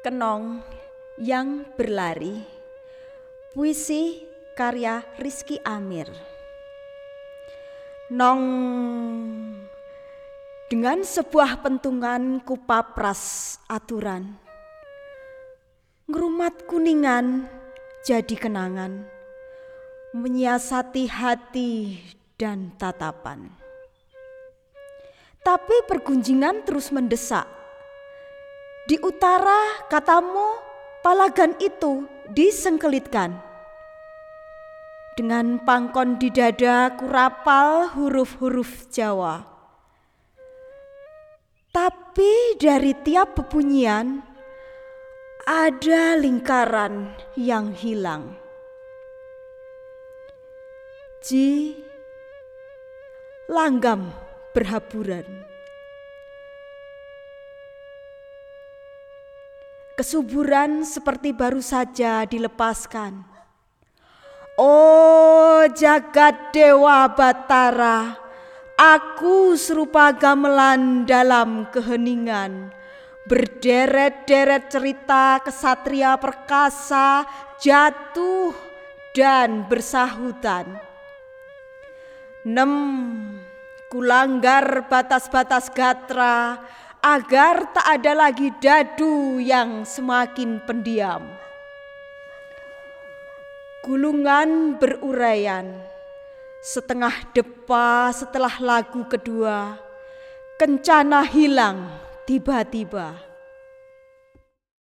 Kenong yang berlari. Puisi karya Rizky Amir. Nong Dengan sebuah pentungan kupapras aturan. Ngerumat kuningan jadi kenangan. Menyiasati hati dan tatapan. Tapi pergunjingan terus mendesak di utara katamu palagan itu disengkelitkan. Dengan pangkon di dada kurapal huruf-huruf Jawa. Tapi dari tiap bebunyian ada lingkaran yang hilang. Ji langgam berhaburan. Kesuburan seperti baru saja dilepaskan. Oh jagat dewa batara, aku serupa gamelan dalam keheningan. Berderet-deret cerita kesatria perkasa jatuh dan bersahutan. Nem, kulanggar batas-batas gatra, agar tak ada lagi dadu yang semakin pendiam. Gulungan beruraian, setengah depa setelah lagu kedua, kencana hilang tiba-tiba.